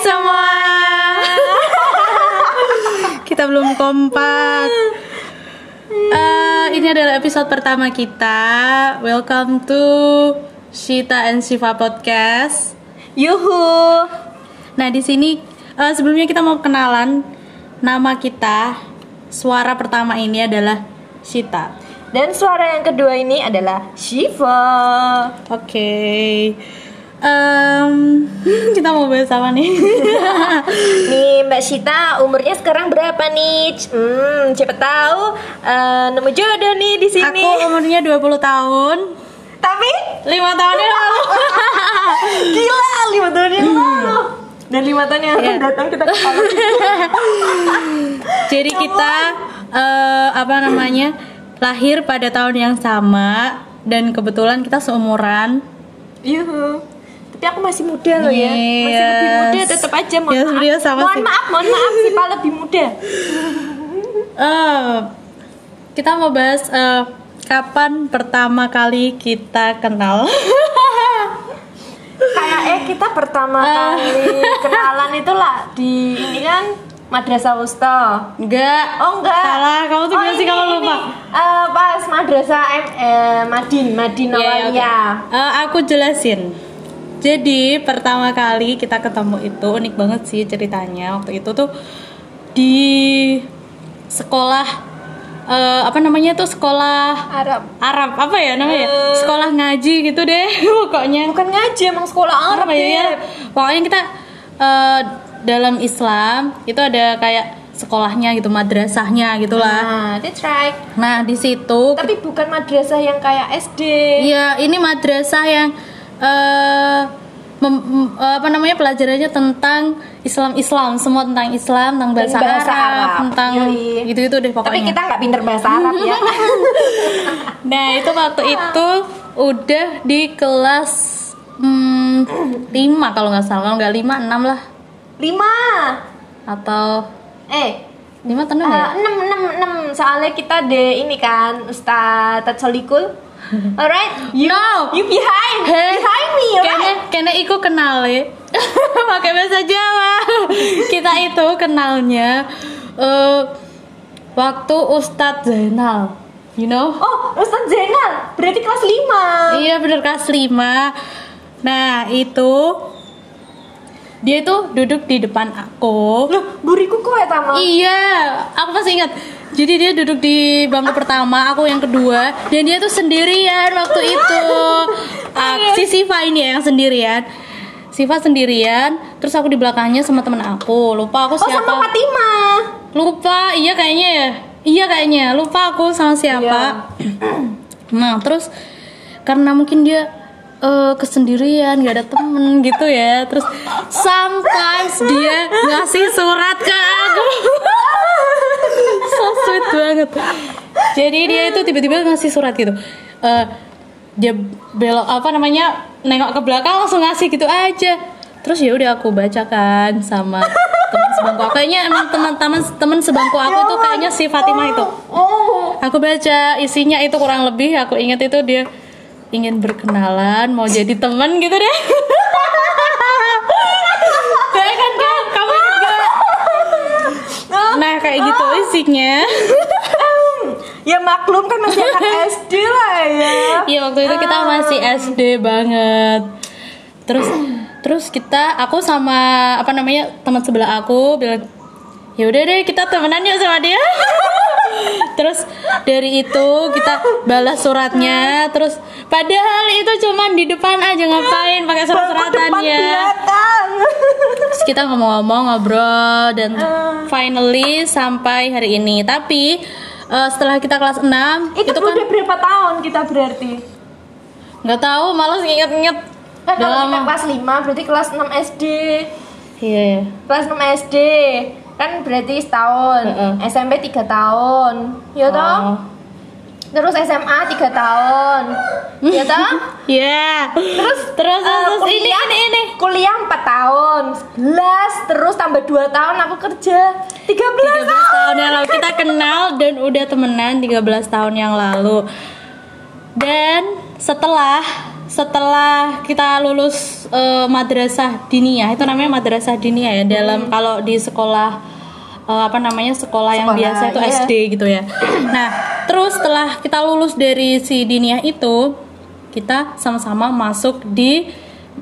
semua. kita belum kompak. Eh, ini adalah episode pertama kita. Welcome to Shita and Shiva podcast. Yuhu. Nah di sini eh, sebelumnya kita mau kenalan nama kita. Suara pertama ini adalah Shita. Dan suara yang kedua ini adalah Shiva. Oke. Em, kita mau bahas apa nih? Nih Mbak Shita umurnya sekarang berapa nih? Hmm, siapa tahu eh, nemu jodoh nih di sini. Aku umurnya 20 tahun. Tapi lima tahun yang lalu. gila lima tahun yang lalu. Dan lima tahun yang akan Iya. datang kita kepala. Jadi kita eh, apa namanya lahir pada tahun yang sama dan kebetulan kita seumuran. Yuhu. Tapi aku masih muda loh ya. Masih lebih Yes. muda tetap aja mohon Yes, maaf. sama mohon sih. maaf, mohon maaf Sipa lebih muda. Eh, kita mau bahas eh, kapan pertama kali kita kenal. Kayak eh kita pertama Ah. kali kenalan itu lah di ini kan Madrasah Wusta. Enggak. Oh enggak. Salah, kamu tuh gimana sih kalau ini. lupa? Eh, pas Madrasah M eh, Madin, Madin oke. Awaliyah. Eh, aku jelasin. Jadi pertama kali kita ketemu itu unik banget sih ceritanya. Waktu itu tuh di sekolah eh, apa namanya tuh sekolah Arab. Arab apa ya namanya? Eh. sekolah ngaji gitu deh pokoknya. Bukan ngaji emang sekolah Arab ya? ya. Pokoknya kita eh, dalam Islam itu ada kayak sekolahnya gitu, madrasahnya gitulah. Nah, that's right. Nah, di situ Tapi bukan madrasah yang kayak SD. Iya, ini madrasah yang eh mem- m- apa namanya pelajarannya tentang Islam-Islam, semua tentang Islam, tentang bahasa, bahasa Arab, Arab. tentang Yoi. gitu-gitu deh pokoknya. Tapi kita nggak pinter bahasa Arab ya. Nah, itu waktu itu udah di kelas hmm, 5 kalau nggak salah, kalau nggak 5 6 lah Lima. atau Eh, 5 atau 6 ya? Eh, enam enam enam soalnya kita de ini kan Ustadz Tatsolikul alright you No. you behind Heh, behind me Kene alright kene iku kenal ya. Pakai bahasa Jawa. Kita itu kenalnya eh waktu Ustadz Zainal. You know? oh Ustadz Zainal berarti kelas lima Iya bener kelas 5 Nah itu Dia itu duduk di depan aku loh buriku kok ya tama Iya Aku masih ingat Jadi dia duduk di bangku pertama Aku yang kedua Dan dia tuh sendirian waktu itu. Ah, Si Siva ini ya yang sendirian. Siva sendirian Terus aku di belakangnya sama temen aku. Lupa aku oh sama siapa. Fatimah Lupa Iya kayaknya ya. Iya kayaknya Lupa aku sama siapa. Nah terus karena mungkin dia eh, kesendirian gak ada temen gitu ya terus sometimes dia ngasih surat ke aku so sweet banget. Jadi dia itu tiba-tiba ngasih surat gitu. Eh, dia belok apa namanya nengok ke belakang langsung ngasih gitu aja. Terus ya udah aku bacakan sama teman sebangku aku. Kayaknya emang teman-teman teman sebangku aku tuh kayaknya si Fatimah itu. Aku baca isinya itu kurang lebih aku ingat itu dia ingin berkenalan, mau jadi teman gitu deh. Kayak kan Kak? kamu ingat gak? Kayak gitu isinya. ya maklum kan masih anak SD lah ya Iya waktu itu kita masih SD banget. Terus terus kita aku sama apa namanya teman sebelah aku bilang ya udah deh kita temenan yuk sama dia. terus dari itu kita balas suratnya terus padahal itu cuman di depan aja ngapain pakai surat-suratan depan ya belakang terus kita ngomong-ngomong ngobrol dan finally sampai hari ini. Tapi eh, setelah kita kelas 6 itu, itu kan udah berapa tahun kita berarti? Nggak tahu malas Kan Udah kalau kita kelas 5 berarti kelas 6 SD iya iya. Kelas 6 SD kan berarti setahun. Heeh. SMP 3 tahun. Ya toh? Terus SMA 3 tahun Ya toh? Iya. Terus terus eh, terus ini kuliah, ini ini. Kuliah 4 tahun 11 Terus tambah 2 tahun aku kerja 13, 13 tahun yang lalu kita kenal dan udah temenan 13 tahun yang lalu. Dan setelah setelah kita lulus eh, madrasah diniyah itu namanya madrasah diniyah ya dalam kalau di sekolah eh, apa namanya sekolah, yang Sekolah, biasa itu iya. SD gitu ya. Nah, terus setelah kita lulus dari si diniyah itu kita sama-sama masuk di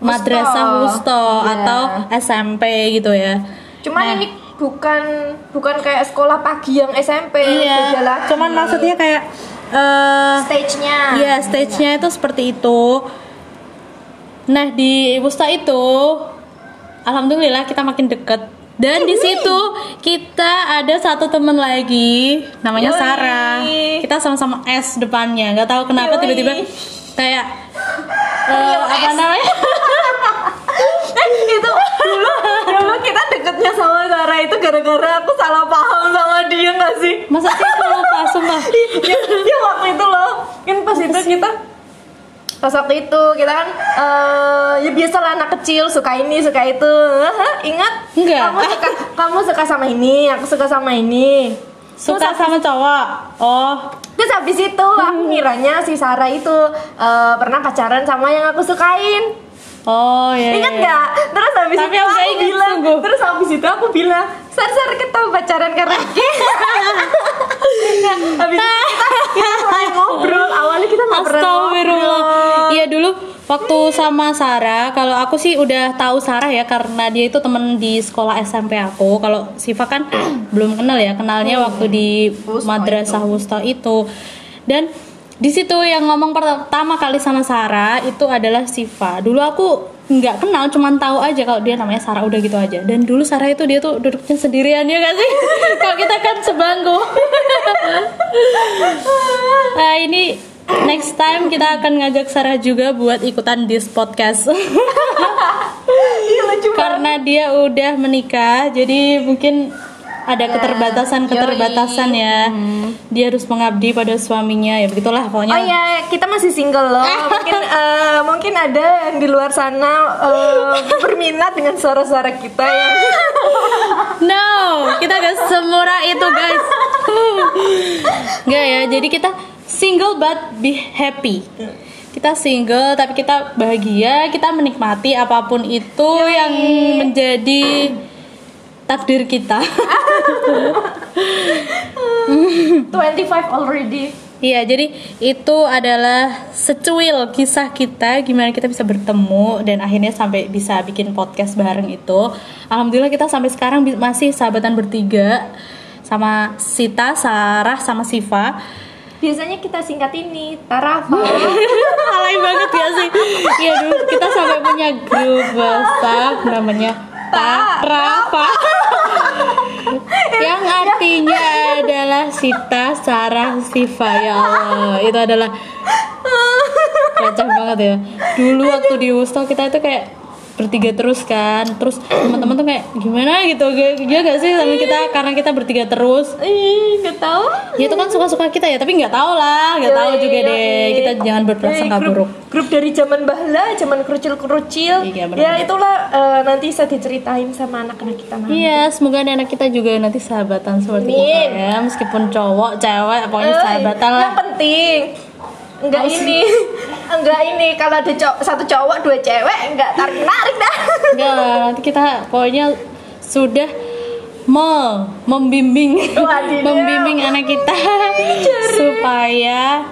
madrasah wusto Iya. atau SMP gitu ya. Cuman Nah. ini bukan bukan kayak sekolah pagi yang SMP beda Iya, lagi. cuman maksudnya kayak eh stage-nya. Iya, stage-nya itu seperti itu. Nah, di Wusta itu alhamdulillah kita makin deket. Dan di situ kita ada satu teman lagi namanya Yoi. Sarah. Kita sama-sama S depannya. nggak tahu kenapa Yoi. tiba-tiba kayak eh, apa namanya? itu dulu dulu kita deketnya sama Sarah itu gara-gara aku salah paham sama dia nggak sih? Masa sih aku lupa sumpah. ya, ya waktu itu loh kan pas itu kita pas waktu itu kita kan eh, ya biasalah anak kecil suka ini suka itu ingat Enggak. kamu suka kamu suka sama ini aku suka sama ini Suka sama cowok. Oh, terus habis itu aku ngiranya si Sarah itu eh, pernah pacaran sama yang aku sukain oh ya. Ingat nggak? Terus habis Tapi itu aku ingat, bilang, sungguh. terus habis itu aku bilang, Sar Sar kita pacaran karena Ki." Nah, habis itu kita, kita mulai ngobrol. Awalnya kita nggak pernah waktu sama Sarah, kalau aku sih udah tahu Sarah ya karena dia itu temen di sekolah SMP aku. Kalau Siva kan belum kenal ya, kenalnya waktu di madrasah Wusto itu. Dan di situ yang ngomong pertama kali sama Sarah itu adalah Siva. Dulu aku nggak kenal, cuman tahu aja kalau dia namanya Sarah udah gitu aja. Dan dulu Sarah itu dia tuh duduknya sendirian ya gak sih? kalau kita kan sebangku. Nah ini next time kita akan ngajak Sarah juga buat ikutan di podcast Iya karena dia udah menikah jadi mungkin ada Ya, keterbatasan-keterbatasan ya. Dia harus mengabdi pada suaminya ya begitulah pokoknya. Oh iya, kita masih single loh. Mungkin eh, mungkin ada yang di luar sana eh, berminat dengan suara-suara kita yang No, kita gak semurah itu guys. Gak ya, jadi kita single but be happy. Kita single tapi kita bahagia, kita menikmati apa pun itu yang menjadi takdir kita. 25 already. Iya, jadi itu adalah secuil kisah kita gimana kita bisa bertemu dan akhirnya sampai bisa bikin podcast bareng itu. Alhamdulillah kita sampai sekarang masih sahabatan bertiga sama Sita, Sarah, sama Siva. Biasanya kita singkat ini Tarafa. Alay banget ya sih. Iya dulu kita sampai punya grup WhatsApp namanya Tarafa. Yang artinya adalah Sita, Sarah, Siva ya Allah. Itu adalah receh banget ya. Dulu waktu di Wusto kita itu kayak bertiga terus kan. Terus teman-teman tuh kayak gimana gitu. Dia gak sih sama kita karena kita bertiga terus. Ih, nggak tahu. Ya itu kan suka-suka kita ya, tapi nggak tahu lah, nggak tahu Yoi, juga deh. Kita jangan berprasangka Eh, buruk. Grup dari zaman bahla, zaman kerucil-kerucil. Iya, benar. ya itulah eh, nanti bisa diceritain sama anak-anak kita nanti. Iya, semoga anak kita juga nanti sahabatan seperti Amin. kita ya, meskipun cowok, cewek, pokoknya sahabatan lah. Yang penting enggak ini, enggak ini kalau ada cow- satu cowok dua cewek enggak tarik tarik dah. Enggak nanti kita pokoknya sudah me membimbing Wadidaw. membimbing anak kita supaya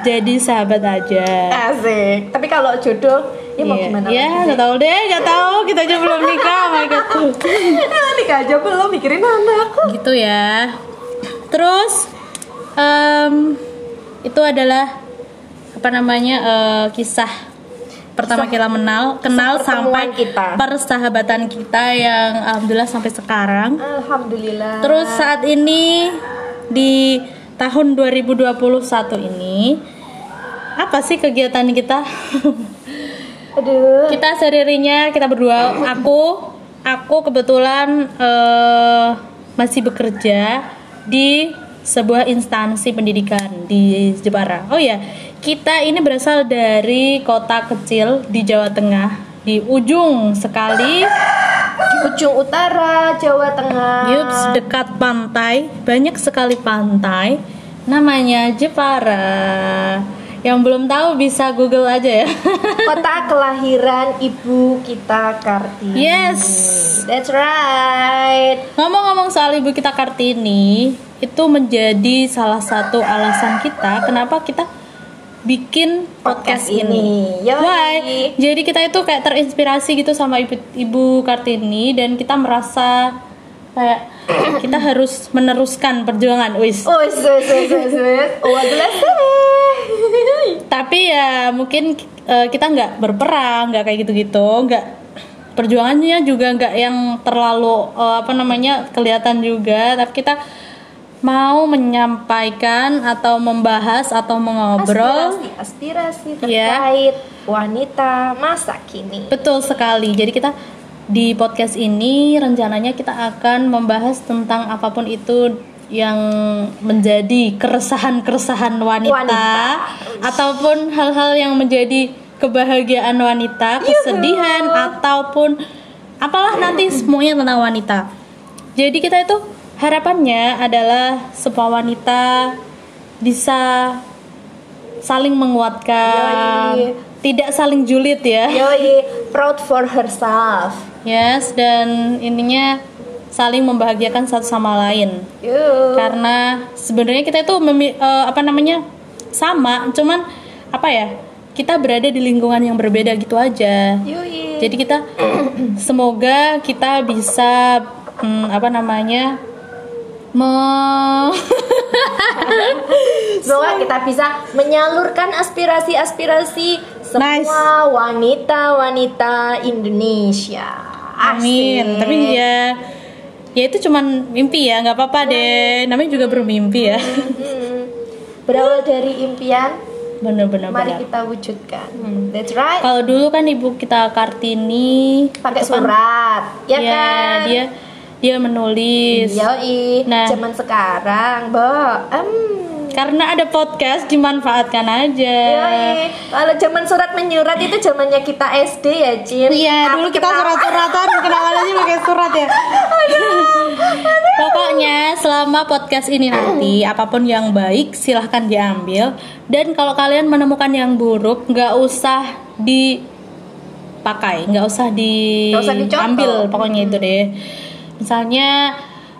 jadi sahabat aja. Asik. Tapi kalau jodoh ya mau Iya, gimana? ya lagi? nggak tahu deh, nggak tahu. Kita aja belum nikah, oh my God. Ah, nikah aja belum mikirin anak. gitu ya terus em, itu adalah apa namanya eh, kisah pertama kita menal kenal sampai kita. persahabatan kita yang alhamdulillah sampai sekarang Alhamdulillah. terus saat ini di tahun 2021 ini apa sih kegiatan kita aduh. kita sehari-harinya kita berdua aku aku kebetulan eh, masih bekerja di sebuah instansi pendidikan di Jepara oh ya kita ini berasal dari kota kecil di Jawa Tengah di ujung sekali Di ujung utara Jawa Tengah. Yups, dekat pantai banyak sekali pantai namanya Jepara Yang belum tahu bisa Google aja ya. Kota kelahiran ibu kita Kartini. Yes. That's right. Ngomong-ngomong soal ibu kita Kartini, itu menjadi salah satu alasan kita kenapa kita bikin podcast, Podcast ini. ini. Yoi. Why? Jadi kita itu kayak terinspirasi gitu sama ibu, ibu Kartini dan kita merasa kayak kita harus meneruskan perjuangan, wis. Oh, wes wes. Oh, jelas Tapi ya mungkin eh, kita nggak berperang, nggak kayak gitu-gitu, nggak perjuangannya juga nggak yang terlalu eh, apa namanya kelihatan juga, tapi kita mau menyampaikan atau membahas atau mengobrol aspirasi, aspirasi Ya. terkait wanita masa kini. Betul sekali. Jadi kita di podcast ini rencananya kita akan membahas tentang apa pun itu yang menjadi keresahan-keresahan wanita, Wanita. ataupun hal-hal yang menjadi kebahagiaan wanita, kesedihan ataupun apalah nanti semuanya tentang wanita. Jadi kita itu harapannya adalah semua wanita bisa saling menguatkan, Yoi. tidak saling julid ya. Yoi, proud for herself. Yes, dan intinya saling membahagiakan satu sama lain. Yuk. Karena sebenarnya kita itu memi- eh, apa namanya sama, cuman apa ya? Kita berada di lingkungan yang berbeda gitu aja. Yoi. Jadi kita semoga kita bisa hmm, apa namanya me- Semoga kita bisa menyalurkan aspirasi-aspirasi semua wanita-wanita Indonesia. Amin. Asik. Tapi ya ya itu cuman mimpi ya, nggak apa-apa deh. Namanya juga bermimpi ya. Hmm. Berawal dari impian, Bener-bener. mari bener. kita wujudkan. That's right. Kalau dulu kan ibu kita Kartini Pakai kan- surat, ya, ya, kan? dia dia menulis. Yoi. Nah. Zaman sekarang, Bo. Em. Karena ada podcast dimanfaatkan aja. Yoi. Kalau zaman surat menyurat itu zamannya kita SD ya, Cin. Iya, dulu kita surat-suratan, kenalan aja pakai surat ya. Pokoknya selama podcast ini nanti apa pun yang baik silahkan diambil dan kalau kalian menemukan yang buruk nggak usah dipakai, nggak usah diambil pokoknya itu deh. Misalnya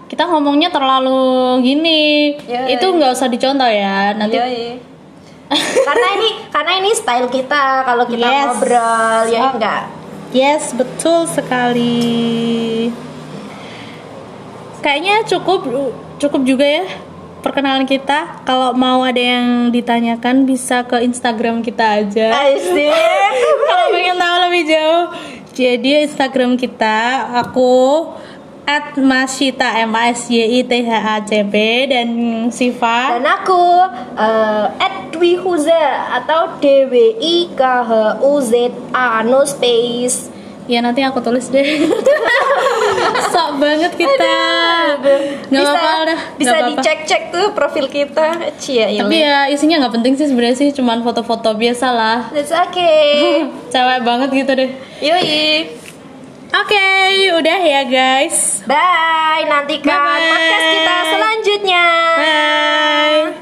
kita ngomongnya terlalu gini, Ya, itu nggak usah dicontoh ya. Nanti Yoi. karena ini karena ini style kita kalau kita Yes. ngobrol ya Oh. enggak. Yes, betul sekali. Kayaknya cukup cukup juga ya perkenalan kita. Kalau mau ada yang ditanyakan bisa ke Instagram kita aja. Kalau pengen tahu lebih jauh, jadi Instagram kita aku at Masita M A S Y I T H A C P dan Siva Dan aku eh, at Dwi Huza atau D W I K H U Z A no space. Ya nanti aku tulis deh. Sok banget kita. Nggak bisa apa-apa dah. bisa nggak apa-apa. dicek-cek tuh profil kita. Cia Tapi ya isinya nggak penting sih sebenarnya sih cuman foto-foto biasa lah. That's okay. Cewek banget gitu deh. Yoi. Oke, udah ya guys. Bye. Nantikan Bye-bye. podcast kita selanjutnya. Bye.